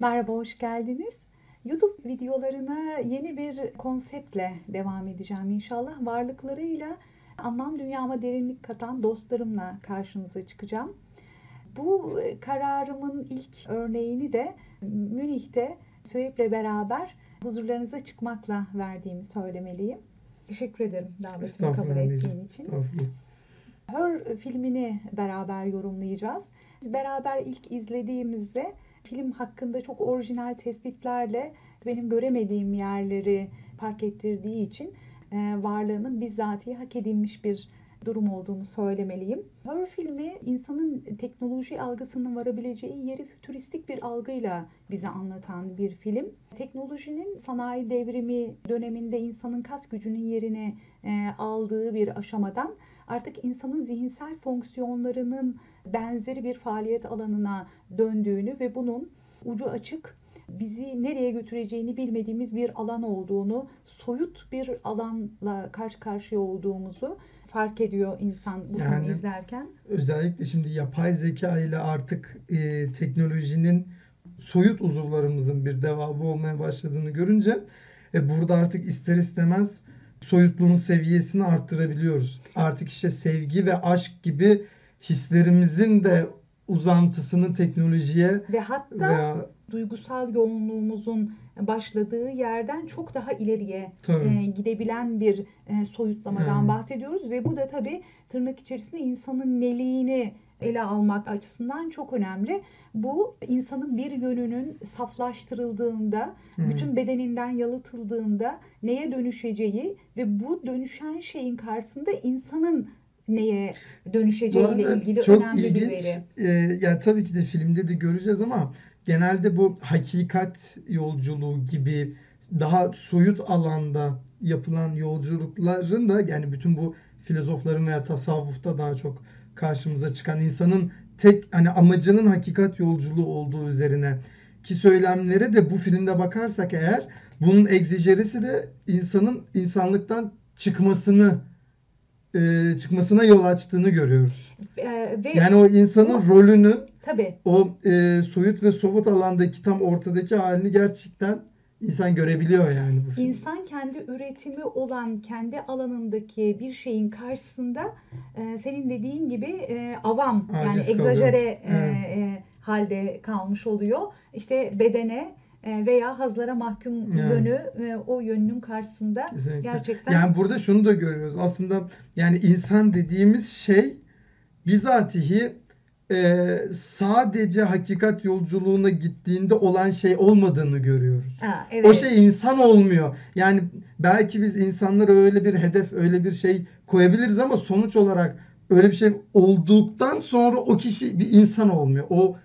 Merhaba, hoş geldiniz. YouTube videolarına yeni bir konseptle devam edeceğim inşallah. Varlıklarıyla anlam dünyama derinlik katan dostlarımla karşınıza çıkacağım. Bu kararımın ilk örneğini de Münih'te Söğüp'le beraber huzurlarınıza çıkmakla verdiğimi söylemeliyim. Teşekkür ederim davetimi kabul ettiğin için. Her filmini beraber yorumlayacağız. Biz beraber ilk izlediğimizde film hakkında çok orijinal tespitlerle benim göremediğim yerleri fark ettirdiği için e, varlığının bizzatihi hak edilmiş bir durum olduğunu söylemeliyim. Her filmi insanın teknoloji algısının varabileceği yeri fütüristik bir algıyla bize anlatan bir film. Teknolojinin sanayi devrimi döneminde insanın kas gücünün yerine e, aldığı bir aşamadan artık insanın zihinsel fonksiyonlarının benzeri bir faaliyet alanına döndüğünü ve bunun ucu açık bizi nereye götüreceğini bilmediğimiz bir alan olduğunu, soyut bir alanla karşı karşıya olduğumuzu fark ediyor insan bu yani, filmi izlerken. Özellikle şimdi yapay zeka ile artık e, teknolojinin soyut uzuvlarımızın bir devamı olmaya başladığını görünce e, burada artık ister istemez soyutluğun seviyesini arttırabiliyoruz. Artık işte sevgi ve aşk gibi hislerimizin de uzantısını teknolojiye ve hatta veya... duygusal yoğunluğumuzun başladığı yerden çok daha ileriye e, gidebilen bir e, soyutlamadan hmm. bahsediyoruz ve bu da tabii tırnak içerisinde insanın neliğini ele almak açısından çok önemli. Bu insanın bir yönünün saflaştırıldığında, hmm. bütün bedeninden yalıtıldığında neye dönüşeceği ve bu dönüşen şeyin karşısında insanın neye dönüşeceğiyle ilgili çok önemli ilginç. bir veri. Ee, yani tabii ki de filmde de göreceğiz ama genelde bu hakikat yolculuğu gibi daha soyut alanda yapılan yolculukların da yani bütün bu filozofların veya tasavvufta daha çok karşımıza çıkan insanın tek hani amacının hakikat yolculuğu olduğu üzerine ki söylemlere de bu filmde bakarsak eğer bunun egzijerisi de insanın insanlıktan çıkmasını e, çıkmasına yol açtığını görüyoruz. Ee, ve yani o insanın bu, rolünü tabii. o e, soyut ve somut alandaki tam ortadaki halini gerçekten insan görebiliyor yani bu. İnsan kendi üretimi olan kendi alanındaki bir şeyin karşısında e, senin dediğin gibi e, avam Aciz yani egzajere e, evet. e, halde kalmış oluyor. İşte bedene veya hazlara mahkum yani. yönü ve o yönünün karşısında Kesinlikle. gerçekten. Yani burada şunu da görüyoruz. Aslında yani insan dediğimiz şey bizatihi e, sadece hakikat yolculuğuna gittiğinde olan şey olmadığını görüyoruz. Ha, evet. O şey insan olmuyor. Yani belki biz insanlara öyle bir hedef, öyle bir şey koyabiliriz ama sonuç olarak öyle bir şey olduktan sonra o kişi bir insan olmuyor. O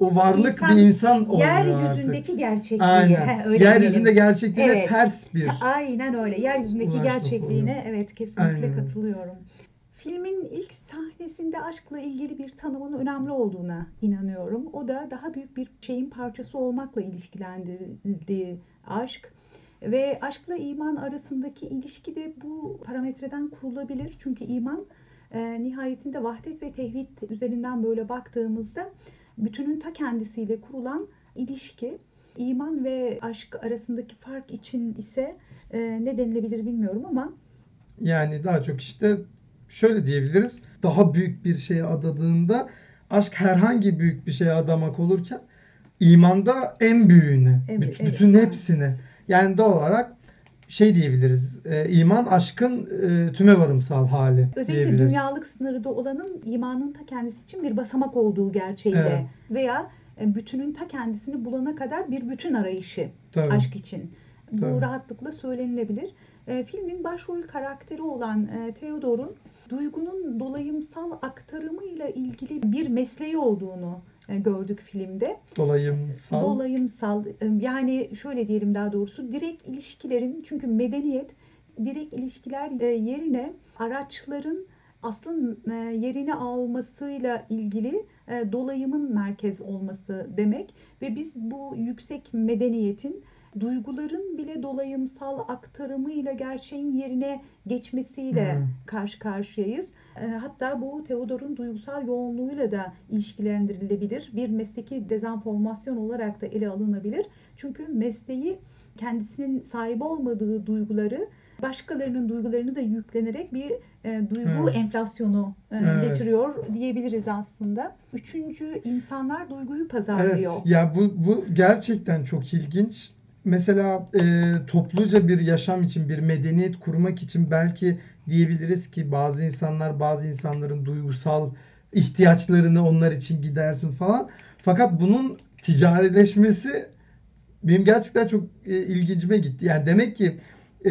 o varlık insan, bir insan oluyor yeryüzündeki artık. gerçekliği. Aynen. öyle yeryüzünde gerçekliğine evet. ters bir. Aynen öyle. Yeryüzündeki gerçekliğine oluyor. evet kesinlikle Aynen. katılıyorum. Filmin ilk sahnesinde aşkla ilgili bir tanımın önemli olduğuna inanıyorum. O da daha büyük bir şeyin parçası olmakla ilişkilendirildiği aşk ve aşkla iman arasındaki ilişki de bu parametreden kurulabilir. Çünkü iman e, nihayetinde vahdet ve tevhid üzerinden böyle baktığımızda bütünün ta kendisiyle kurulan ilişki. iman ve aşk arasındaki fark için ise e, ne denilebilir bilmiyorum ama yani daha çok işte şöyle diyebiliriz. Daha büyük bir şeye adadığında aşk herhangi büyük bir şeye adamak olurken imanda en büyüğüne, evet, bütün, evet, hepsine. Yani doğal olarak şey diyebiliriz. E, iman aşkın e, tüme varımsal hali Özellikle dünyalık sınırı da olanın imanın ta kendisi için bir basamak olduğu gerçeğiyle evet. veya e, bütünün ta kendisini bulana kadar bir bütün arayışı Tabii. aşk için. Bu Tabii. rahatlıkla söylenilebilir. E, filmin başrol karakteri olan e, Theodor'un duygunun dolayımsal aktarımıyla ilgili bir mesleği olduğunu gördük filmde. Dolayımsal. Dolayımsal e, yani şöyle diyelim daha doğrusu direkt ilişkilerin çünkü medeniyet direkt ilişkiler e, yerine araçların aslın yerini almasıyla ilgili dolayımın merkez olması demek ve biz bu yüksek medeniyetin duyguların bile dolayımsal aktarımıyla gerçeğin yerine geçmesiyle hmm. karşı karşıyayız. E, Hatta bu Theodor'un duygusal yoğunluğuyla da ilişkilendirilebilir. Bir mesleki dezenformasyon olarak da ele alınabilir. Çünkü mesleği kendisinin sahibi olmadığı duyguları başkalarının duygularını da yüklenerek bir e, duygu Evet. enflasyonu e, Evet. getiriyor diyebiliriz aslında. Üçüncü insanlar duyguyu Evet, pazarlıyor. ya bu bu gerçekten çok ilginç. Mesela e, topluca bir yaşam için, bir medeniyet kurmak için belki diyebiliriz ki bazı insanlar bazı insanların duygusal ihtiyaçlarını onlar için gidersin falan. Fakat bunun ticarileşmesi benim gerçekten çok e, ilgincime gitti. Yani demek ki e,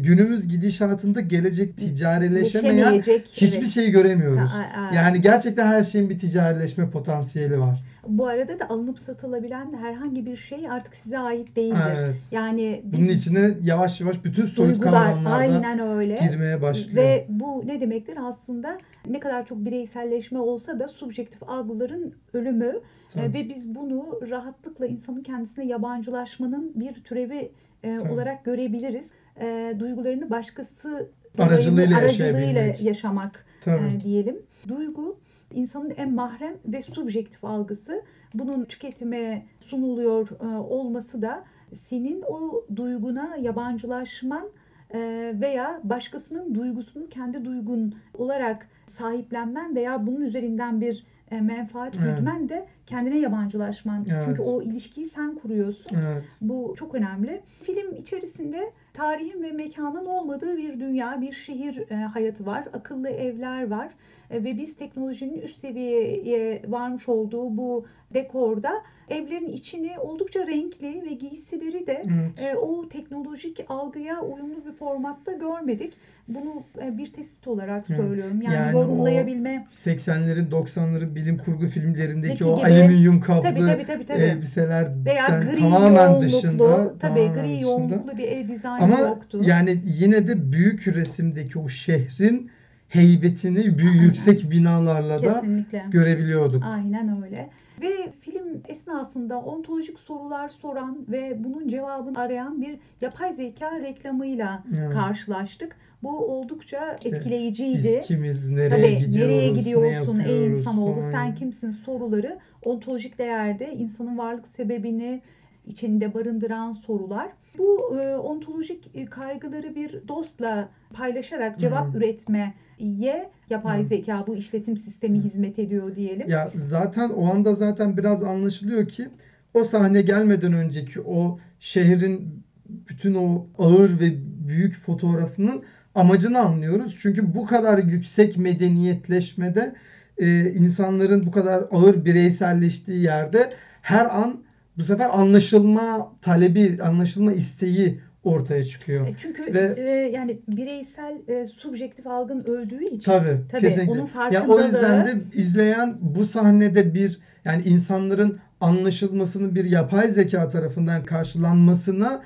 günümüz gidişatında gelecek ticarileşemeyen hiçbir evet. şey göremiyoruz. Ha, a- Yani gerçekten her şeyin bir ticarileşme potansiyeli var. Bu arada da alınıp satılabilen herhangi bir şey artık size ait değildir. Evet. Yani Bunun içine yavaş yavaş bütün soyut kavramlarda girmeye başlıyor. Ve bu ne demektir aslında ne kadar çok bireyselleşme olsa da subjektif algıların ölümü Tabii. E, ve biz bunu rahatlıkla insanın kendisine yabancılaşmanın bir türevi e, Tabii. olarak görebiliriz. E, duygularını başkası Aracılığıyla aracılığıyla yaşamak Tabii. e, diyelim. Duygu insanın en mahrem ve subjektif algısı. Bunun tüketime sunuluyor e, olması da senin o duyguna yabancılaşman e, veya başkasının duygusunu kendi duygun olarak sahiplenmen veya bunun üzerinden bir e, menfaat Evet. gütmen de kendine yabancılaşman. Evet. Çünkü o ilişkiyi sen kuruyorsun. Evet. Bu çok önemli. Film içerisinde tarihin ve mekanın olmadığı bir dünya, bir şehir e, hayatı var. Akıllı evler var. E, ve biz teknolojinin üst seviyeye varmış olduğu bu dekorda evlerin içini oldukça renkli ve giysileri de Evet. e, o teknolojik algıya uyumlu bir formatta görmedik. Bunu bir tespit olarak söylüyorum. Yani, Yani yorumlayabilme. 80'lerin 90'ların bilim kurgu filmlerindeki Peki o gibi. alüminyum kaplı Tabii tabii tabii. tabii. elbiselerden Veya gri tamamen yoğunluklu, dışında tabii tamamen gri dışında. yoğunluklu bir ev dizaynı Ama yoktu. yani yine de büyük resimdeki o şehrin heybetini büyük Aynen. yüksek binalarla da Kesinlikle. görebiliyorduk. Aynen öyle. Ve film esnasında ontolojik sorular soran ve bunun cevabını arayan bir yapay zeka reklamıyla Evet. karşılaştık. Bu oldukça etkileyiciydi. Biz kimiz, nereye Tabii gidiyoruz, nereye ne gidiyorsun ey yapıyoruz insanoğlu falan. sen kimsin soruları ontolojik değerde insanın varlık sebebini içinde barındıran sorular. Bu e, ontolojik e, kaygıları bir dostla paylaşarak cevap Hı. üretmeye yapay Hı. zeka bu işletim sistemi hizmet ediyor diyelim. Ya zaten o anda zaten biraz anlaşılıyor ki o sahne gelmeden önceki o şehrin bütün o ağır ve büyük fotoğrafının amacını anlıyoruz. Çünkü bu kadar yüksek medeniyetleşmede e, insanların bu kadar ağır bireyselleştiği yerde her an bu sefer anlaşılma talebi, anlaşılma isteği ortaya çıkıyor. E, Çünkü Ve- e, yani bireysel e, subjektif algın öldüğü için Tabii, tabii kesinlikle. onun farkındalığı o yüzden de izleyen bu sahnede bir yani insanların anlaşılmasının bir yapay zeka tarafından karşılanmasına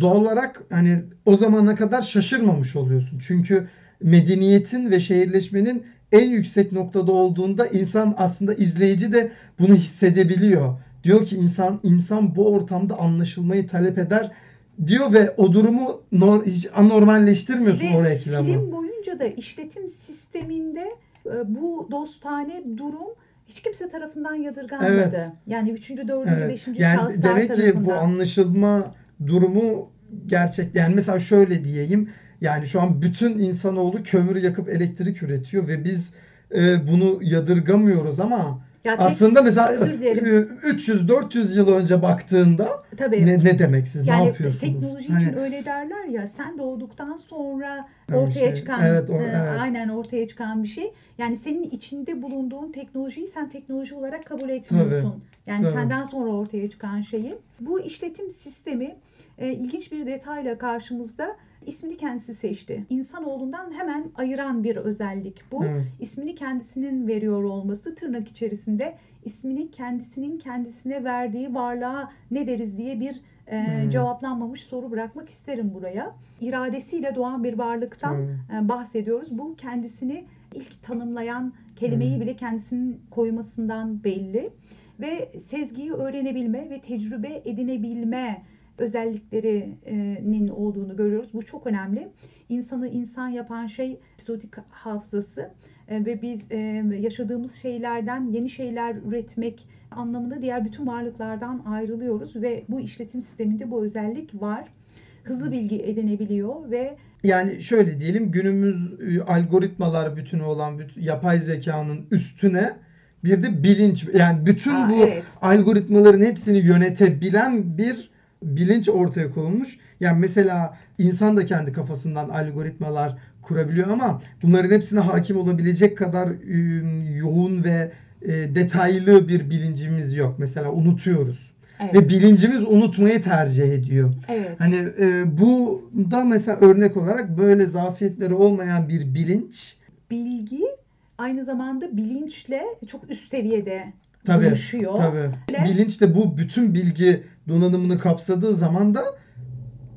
doğal olarak hani o zamana kadar şaşırmamış oluyorsun. Çünkü medeniyetin ve şehirleşmenin en yüksek noktada olduğunda insan aslında izleyici de bunu hissedebiliyor. Diyor ki insan insan bu ortamda anlaşılmayı talep eder diyor ve o durumu nor, hiç anormalleştirmiyorsun Ve o reklamı. film boyunca da işletim sisteminde e, bu dostane durum hiç kimse tarafından yadırganmadı. Evet. Yani 3. 4. Evet. 5. Yani şahıslar demek ki bu tarafından. anlaşılma durumu gerçek. Yani mesela şöyle diyeyim. Yani şu an bütün insanoğlu kömür yakıp elektrik üretiyor ve biz e, bunu yadırgamıyoruz ama Ya tek- aslında mesela özür dilerim. 300-400 yıl önce baktığında tabii ne, ne demek siz ne yani yapıyorsunuz? teknoloji Hani- için öyle derler ya sen doğduktan sonra ortaya şey, çıkan evet, o- e, evet. aynen ortaya çıkan bir şey. Yani senin içinde bulunduğun teknolojiyi sen teknoloji olarak kabul etmiyorsun. Yani tabii. senden sonra ortaya çıkan şeyi. Bu işletim sistemi e, ilginç bir detayla karşımızda ismini kendisi seçti. İnsanoğlundan hemen ayıran bir özellik bu. Evet. İsmini kendisinin veriyor olması tırnak içerisinde ismini kendisinin kendisine verdiği varlığa ne deriz diye bir e, Hmm. cevaplanmamış soru bırakmak isterim buraya. İradesiyle doğan bir varlıktan Evet. e, bahsediyoruz. Bu kendisini ilk tanımlayan kelimeyi Hmm. bile kendisinin koymasından belli ve sezgiyi öğrenebilme ve tecrübe edinebilme özelliklerinin olduğunu görüyoruz. Bu çok önemli. İnsanı insan yapan şey epizodik hafızası E, ve biz e, yaşadığımız şeylerden yeni şeyler üretmek anlamında diğer bütün varlıklardan ayrılıyoruz ve bu işletim sisteminde bu özellik var. Hızlı bilgi edinebiliyor ve Yani şöyle diyelim günümüz e, algoritmalar bütünü olan bütün yapay zekanın üstüne bir de bilinç yani bütün Aa, bu evet. algoritmaların hepsini yönetebilen bir bilinç ortaya konulmuş. Yani mesela insan da kendi kafasından algoritmalar kurabiliyor ama bunların hepsine hakim olabilecek kadar e, yoğun ve e, detaylı bir bilincimiz yok. Mesela unutuyoruz. evet, Ve bilincimiz unutmayı tercih ediyor. evet. Hani e, bu da mesela örnek olarak böyle zafiyetleri olmayan bir bilinç bilgi aynı zamanda bilinçle çok üst seviyede tabii buluşuyor. tabii bilinç de bu bütün bilgi donanımını kapsadığı zaman da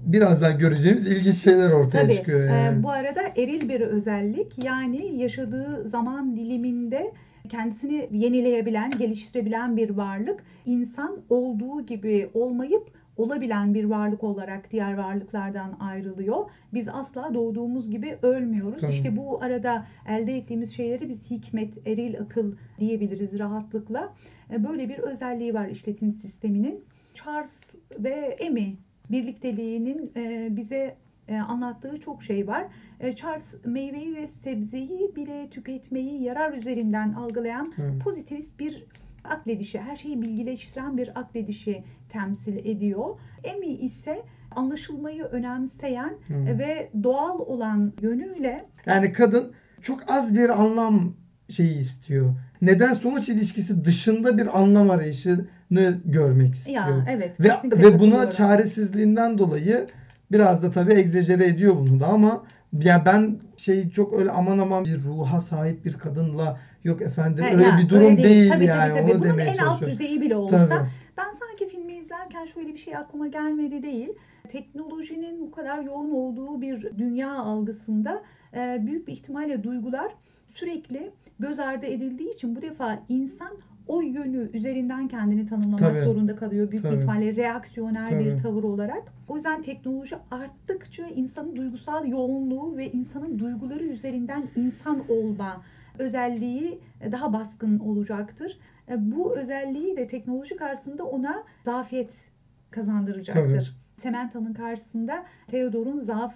birazdan göreceğimiz ilginç şeyler ortaya Tabii. çıkıyor Ee, yani. bu arada eril bir özellik yani yaşadığı zaman diliminde kendisini yenileyebilen, geliştirebilen bir varlık. İnsan olduğu gibi olmayıp olabilen bir varlık olarak diğer varlıklardan ayrılıyor. Biz asla doğduğumuz gibi ölmüyoruz. Tabii. İşte bu arada elde ettiğimiz şeyleri biz hikmet, eril akıl diyebiliriz rahatlıkla. Ee, Böyle bir özelliği var işletim sisteminin. Charles ve Amy birlikteliğinin e, bize e, anlattığı çok şey var. E, Charles meyveyi ve sebzeyi bile tüketmeyi yarar üzerinden algılayan Evet. pozitivist bir akledişi, her şeyi bilgileştiren bir akledişi temsil ediyor. Amy ise anlaşılmayı önemseyen Hı. ve doğal olan yönüyle Yani kadın çok az bir anlam şeyi istiyor. Neden sonuç ilişkisi dışında bir anlam arayışını görmek istiyor. ya evet Ve, ve buna çaresizliğinden dolayı biraz da tabii egzajere ediyor bunu da ama ya ben şey çok öyle aman aman bir ruha sahip bir kadınla yok efendim Ha, öyle ya, bir durum öyle değil, Tabii, yani tabii, tabii. onu Bunun demeye en alt düzeyi bile olsa Tabii. Ben sanki filmi izlerken şöyle bir şey aklıma gelmedi değil. Teknolojinin bu kadar yoğun olduğu bir dünya algısında büyük bir ihtimalle duygular sürekli göz ardı edildiği için bu defa insan o yönü üzerinden kendini tanımlamak Tabii. zorunda kalıyor. Büyük Tabii. bir ihtimalle reaksiyonel bir Tabii. tavır olarak. O yüzden teknoloji arttıkça insanın duygusal yoğunluğu ve insanın duyguları üzerinden insan olma özelliği daha baskın olacaktır. E, Bu özelliği de teknoloji karşısında ona zafiyet kazandıracaktır. Sementa'nın karşısında Theodor'un zaaf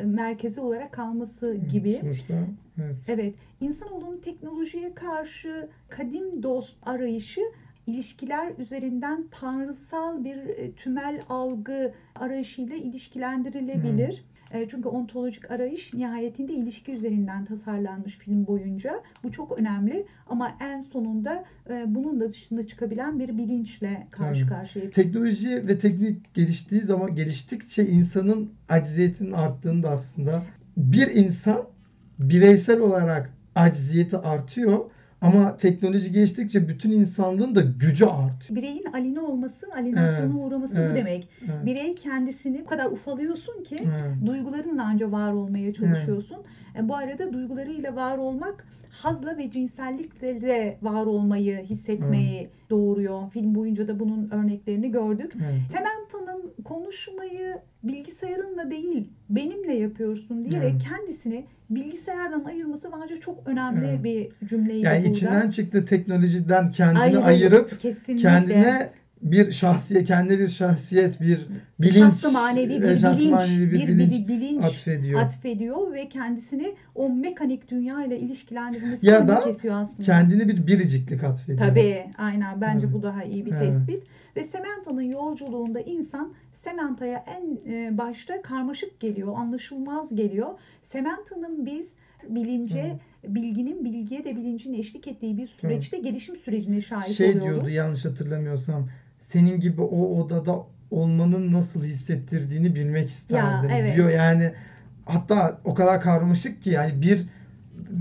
e, merkezi olarak kalması gibi. Sonuçta evet. Evet, insanoğlunun teknolojiye karşı kadim dost arayışı ilişkiler üzerinden tanrısal bir e, tümel algı arayışıyla ilişkilendirilebilir. E, Çünkü ontolojik arayış nihayetinde ilişki üzerinden tasarlanmış film boyunca. Bu çok önemli ama en sonunda e, bunun da dışında çıkabilen bir bilinçle karşı Tabii. karşıya. Teknoloji ve teknik geliştiği zaman geliştikçe insanın acziyetinin arttığını da aslında bir insan bireysel olarak acziyeti artıyor ama teknoloji geliştikçe bütün insanlığın da gücü artıyor. Bireyin aline olması, alinasyona Evet, uğraması bu evet. demek. Evet. Birey kendisini bu kadar ufalıyorsun ki Evet. duygularınla anca var olmaya çalışıyorsun. E, bu arada duygularıyla var olmak hazla ve cinsellikle de var olmayı, hissetmeyi doğuruyor. Film boyunca da bunun örneklerini gördük. Evet. Samantha'nın konuşmayı bilgisayarınla değil benimle yapıyorsun diyerek Evet. kendisini bilgisayardan ayırması bence çok önemli Evet. bir cümleydi Yani burada. içinden çıktı teknolojiden kendini Ayrı- ayırıp kesinlikle. kendine bir şahsiyet, kendine bir şahsiyet, bir bilinç, şahsı manevi e, bir şahsı bilinç, manevi bir, bilinç, bilinç atfediyor. atfediyor ve kendisini o mekanik dünya ile ilişkilendirmesi Ya da kesiyor aslında. Kendini bir biriciklik atfediyor. Tabii, aynen. Bence Tabii. bu daha iyi bir Evet. tespit. Ve Sementa'nın yolculuğunda insan Sementa'ya en e, başta karmaşık geliyor, anlaşılmaz geliyor. Sementa'nın biz bilince, bilginin bilgiye de bilincin eşlik ettiği bir süreçte gelişim sürecine şahit şey oluyoruz. diyordu yanlış hatırlamıyorsam senin gibi o odada olmanın nasıl hissettirdiğini bilmek isterdim evet. diyor. Yani hatta o kadar karmaşık ki yani bir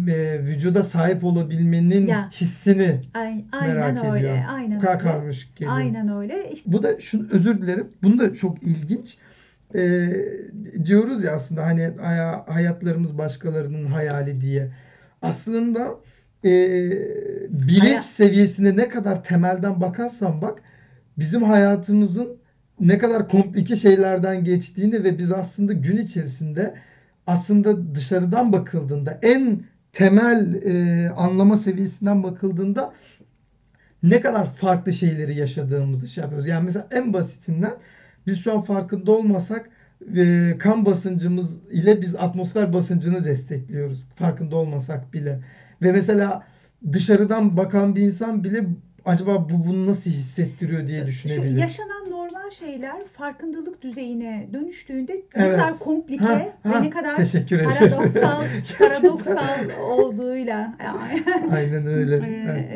e, vücuda sahip olabilmenin Ya. hissini Ay- aynen merak öyle. ediyor. Aynen o kadar öyle. karmaşık geliyor. Aynen öyle. İşte Bu da şunu özür dilerim. Bunu da çok ilginç. Ee, diyoruz ya aslında hani haya- hayatlarımız başkalarının hayali diye. Aslında e, bilinç Haya- seviyesine ne kadar temelden bakarsan bak bizim hayatımızın ne kadar komplike şeylerden geçtiğini ve biz aslında gün içerisinde aslında dışarıdan bakıldığında en temel e, anlama seviyesinden bakıldığında ne kadar farklı şeyleri yaşadığımızı şey yapıyoruz. Yani mesela en basitinden biz şu an farkında olmasak e, kan basıncımız ile biz atmosfer basıncını destekliyoruz. Farkında olmasak bile. Ve mesela dışarıdan bakan bir insan bile acaba bu bunu nasıl hissettiriyor diye düşünebilir. yaşanan normal şeyler farkındalık düzeyine dönüştüğünde ne Evet. kadar komplike Ha, ve ha, ne kadar teşekkür paradoksal, paradoksal olduğuyla Aynen öyle. e, Yani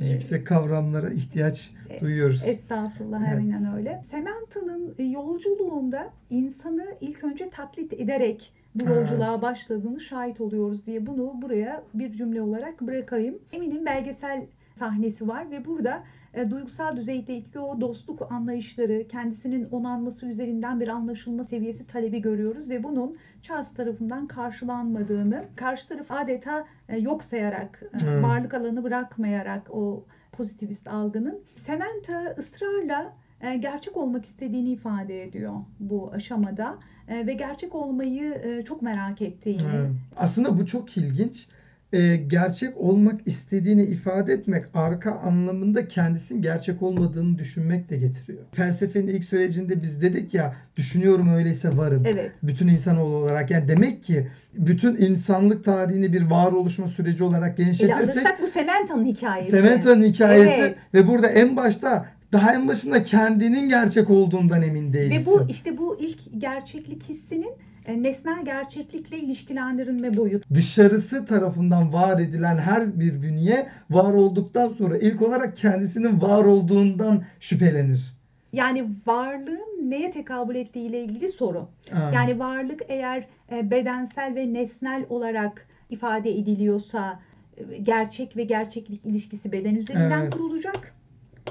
e, yüksek kavramlara ihtiyaç duyuyoruz. Estağfurullah Evet. aynen öyle. Samanta'nın yolculuğunda insanı ilk önce taklit ederek bu Evet. yolculuğa başladığını şahit oluyoruz diye bunu buraya bir cümle olarak bırakayım. Emin'in belgesel sahnesi var ve burada e, duygusal düzeydeki o dostluk anlayışları, kendisinin onanması üzerinden bir anlaşılma seviyesi talebi görüyoruz ve bunun Charles tarafından karşılanmadığını, karşı taraf adeta e, yok sayarak, e, Evet. varlık alanı bırakmayarak o pozitivist algının Samantha ısrarla e, gerçek olmak istediğini ifade ediyor bu aşamada E, ve gerçek olmayı e, çok merak ettiğini. Evet. Aslında bu çok ilginç. Ee, gerçek olmak istediğini ifade etmek arka anlamında kendisinin gerçek olmadığını düşünmek de getiriyor. Felsefenin ilk sürecinde biz dedik ya düşünüyorum öyleyse varım. Evet. Bütün insanoğlu olarak yani demek ki bütün insanlık tarihini bir var oluşma süreci olarak genişletirsek alırsak bu Samantha'nın hikayesi. Samantha'nın hikayesi Evet. ve burada en başta daha en başında kendinin gerçek olduğundan emin değilsin. Ve bu işte bu ilk gerçeklik hissinin e, nesnel gerçeklikle ilişkilendirilme boyutu. dışarısı tarafından var edilen her bir bünye var olduktan sonra ilk olarak kendisinin var olduğundan şüphelenir. Yani varlığın neye tekabül ettiği ile ilgili soru. Ha. Yani varlık eğer e, bedensel ve nesnel olarak ifade ediliyorsa e, gerçek ve gerçeklik ilişkisi beden üzerinden Evet. kurulacak.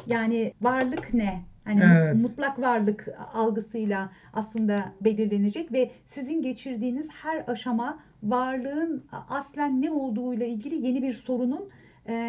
Yani varlık ne? Hani Evet. mutlak varlık algısıyla aslında belirlenecek ve sizin geçirdiğiniz her aşama varlığın aslen ne olduğuyla ilgili yeni bir sorunun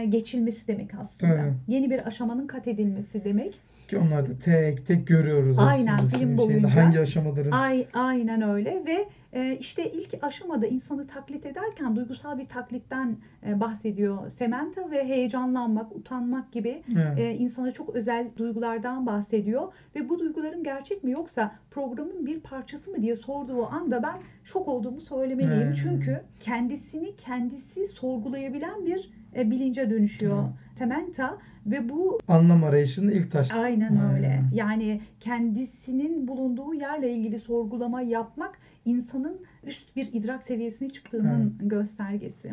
geçilmesi demek aslında. Tabii. Yeni bir aşamanın kat edilmesi demek. Ki onları da tek tek görüyoruz Aynen, aslında film şeyde. boyunca. Hangi aşamaların Ay, aynen öyle ve e, işte ilk aşamada insanı taklit ederken duygusal bir taklitten e, bahsediyor Samantha ve heyecanlanmak, utanmak gibi Evet. e, insana çok özel duygulardan bahsediyor ve bu duyguların gerçek mi yoksa programın bir parçası mı diye sorduğu anda ben şok olduğumu söylemeliyim. Hmm. Çünkü kendisini kendisi sorgulayabilen bir e, bilince dönüşüyor Hmm. Samantha ve bu anlam arayışının ilk taş. Aynen öyle. Aynen. Yani kendisinin bulunduğu yerle ilgili sorgulama yapmak insanın üst bir idrak seviyesine çıktığının göstergesi.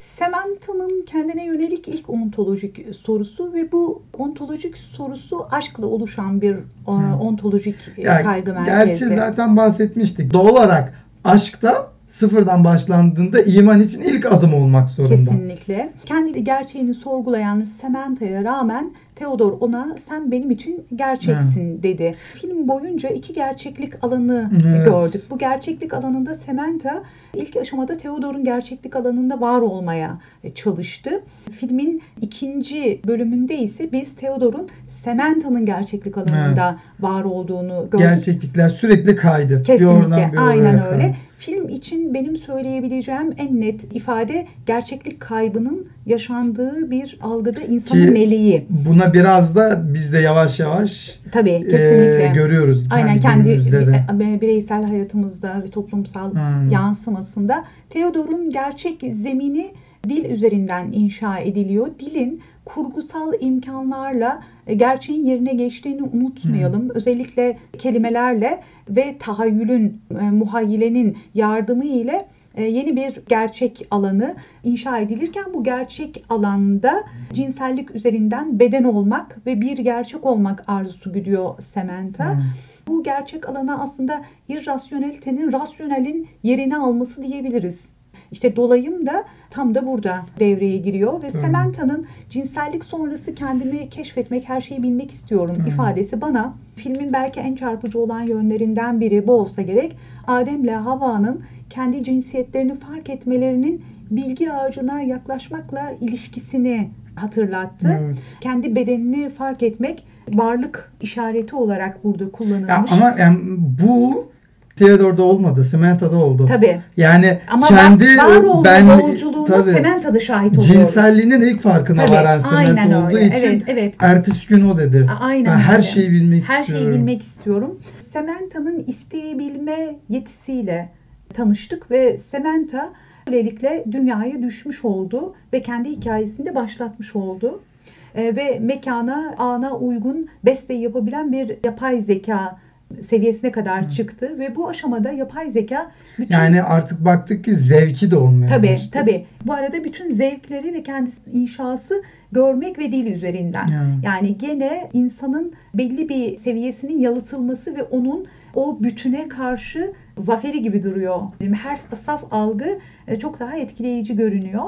Samantha'nın kendine yönelik ilk ontolojik sorusu ve bu ontolojik sorusu aşkla oluşan bir e, Hı. ontolojik e, Ya, kaygı Gerçi merkezli. zaten bahsetmiştik. Doğal olarak aşkta sıfırdan başlandığında iman için ilk adım olmak zorunda. Kesinlikle. Kendi gerçeğini sorgulayan Samantha'ya rağmen Theodor ona sen benim için gerçeksin dedi. Film boyunca iki gerçeklik alanı Evet. gördük. Bu gerçeklik alanında Samantha ilk aşamada Theodor'un gerçeklik alanında var olmaya çalıştı. Filmin ikinci bölümünde ise biz Theodor'un Samantha'nın gerçeklik alanında var olduğunu gördük. Gerçeklikler sürekli kaydı. Bir Kesinlikle oradan bir oraya aynen kaydı. öyle. Film için benim söyleyebileceğim en net ifade gerçeklik kaybının yaşandığı bir algıda insanın Ki- meleği. Buna biraz da biz de yavaş yavaş Tabii e, kesinlikle. görüyoruz. Aynen kendi de. bi- bireysel hayatımızda ve toplumsal Hmm. yansımasında Theodor'un gerçek zemini dil üzerinden inşa ediliyor. Dilin kurgusal imkanlarla e, gerçeğin yerine geçtiğini unutmayalım. Özellikle kelimelerle ve tahayyülün, e, muhayyilenin yardımı ile e, yeni bir gerçek alanı inşa edilirken bu gerçek alanda cinsellik üzerinden beden olmak ve bir gerçek olmak arzusu güdüyor Samantha. Hmm. Bu gerçek alana aslında irrasyonelitenin rasyonelin yerini alması diyebiliriz. İşte dolayım da tam da burada devreye giriyor ve Hı. Samantha'nın cinsellik sonrası kendimi keşfetmek, her şeyi bilmek istiyorum Hı. ifadesi bana filmin belki en çarpıcı olan yönlerinden biri bu olsa gerek. Adem'le Havva'nın kendi cinsiyetlerini fark etmelerinin bilgi ağacına yaklaşmakla ilişkisini hatırlattı Evet. kendi bedenini fark etmek varlık işareti olarak burada Ya kullanılmış. ama yani bu Theodore'da olmadı, Samantha'da oldu. Tabii. Yani Ama kendi var olma ben yolculuğuna Samantha'da şahit oluyoruz. cinselliğinin ilk farkına Tabii, varan Samantha olduğu öyle. için Evet, evet. ertesi gün o dedi. A- Aynen ben her öyle. şeyi bilmek Her istiyorum. şeyi bilmek istiyorum. Samantha'nın isteyebilme yetisiyle tanıştık ve Samantha böylelikle dünyaya düşmüş oldu ve kendi hikayesini de başlatmış oldu. Ee, ve mekana, ana uygun beste yapabilen bir yapay zeka seviyesine kadar Hı. çıktı ve bu aşamada yapay zeka bütün Yani artık baktık ki zevki de olmaya Tabii başladı. tabii. Bu arada bütün zevkleri ve kendi inşası görmek ve dil üzerinden. Yani. Yani gene insanın belli bir seviyesinin yalıtılması ve onun o bütüne karşı zaferi gibi duruyor. Her saf algı e, çok daha etkileyici görünüyor.